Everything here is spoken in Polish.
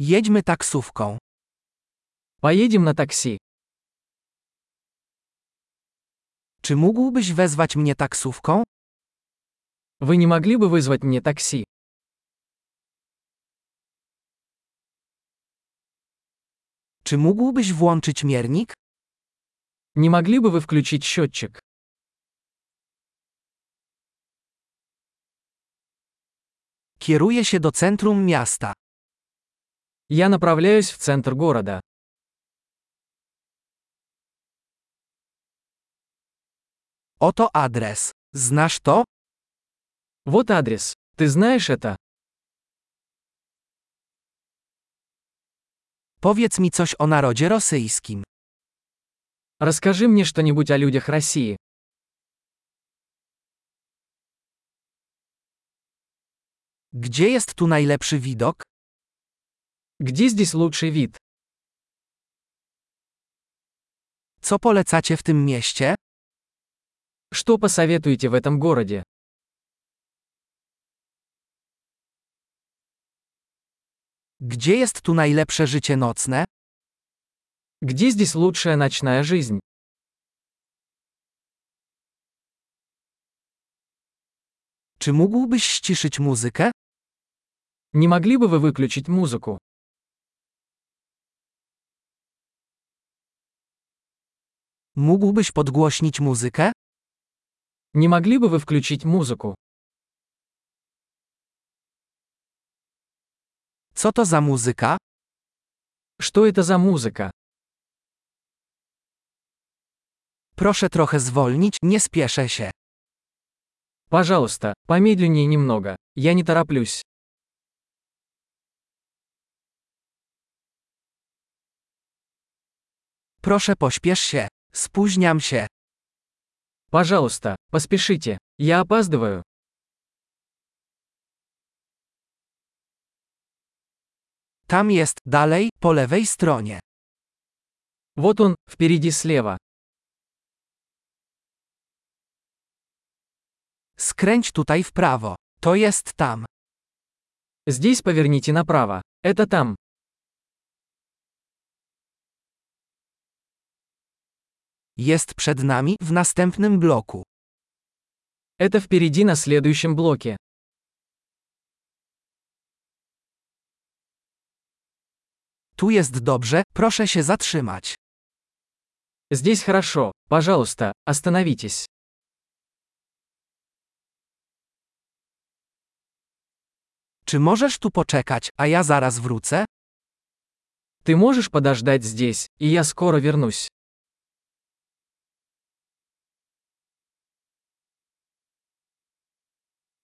Jedźmy taksówką. Поедем на такси. Czy mógłbyś wezwać mnie taksówką? Вы не могли бы вызвать мне такси? Czy mógłbyś włączyć miernik? Не могли бы вы включить счетчик? Kieruję się do centrum miasta. Я направляюсь в центр города. Oto adres. Znasz to? Вот адрес. Ты знаешь это? Powiedz mi coś o narodzie rosyjskim. Расскажи мне что-нибудь о людях России. Gdzie jest tu najlepszy widok? Где здесь лучший вид? Co polecacie w tym mieście? Что посоветуете в этом городе? Gdzie jest tu najlepsze życie nocne? Где здесь лучшая ночная жизнь? Czy mógłbyś ściszyć muzykę? Не могли бы вы выключить Mógłbyś podgłośnić muzykę? Не могли бы вы включить музыку? Co to za muzyka? Что это за музыка? Proszę trochę zwolnić, nie spieszę się. Пожалуйста, помедленнее немного. Я не тороплюсь. Proszę pośpiesz się. Spóźniam się. Пожалуйста, поспешите. Я опаздываю. Tam jest, dalej, po lewej stronie. Вот он, впереди слева. Skręć w prawo. To jest tam. Здесь поверните направо. Это там. Jest przed nami, w następnym bloku. Это впереди на следующем блоке. Tu jest dobrze, proszę się zatrzymać. Здесь хорошо. Пожалуйста, остановитесь. Czy możesz tu poczekać, a ja zaraz wrócę? Ты можешь подождать здесь, и я скоро вернусь.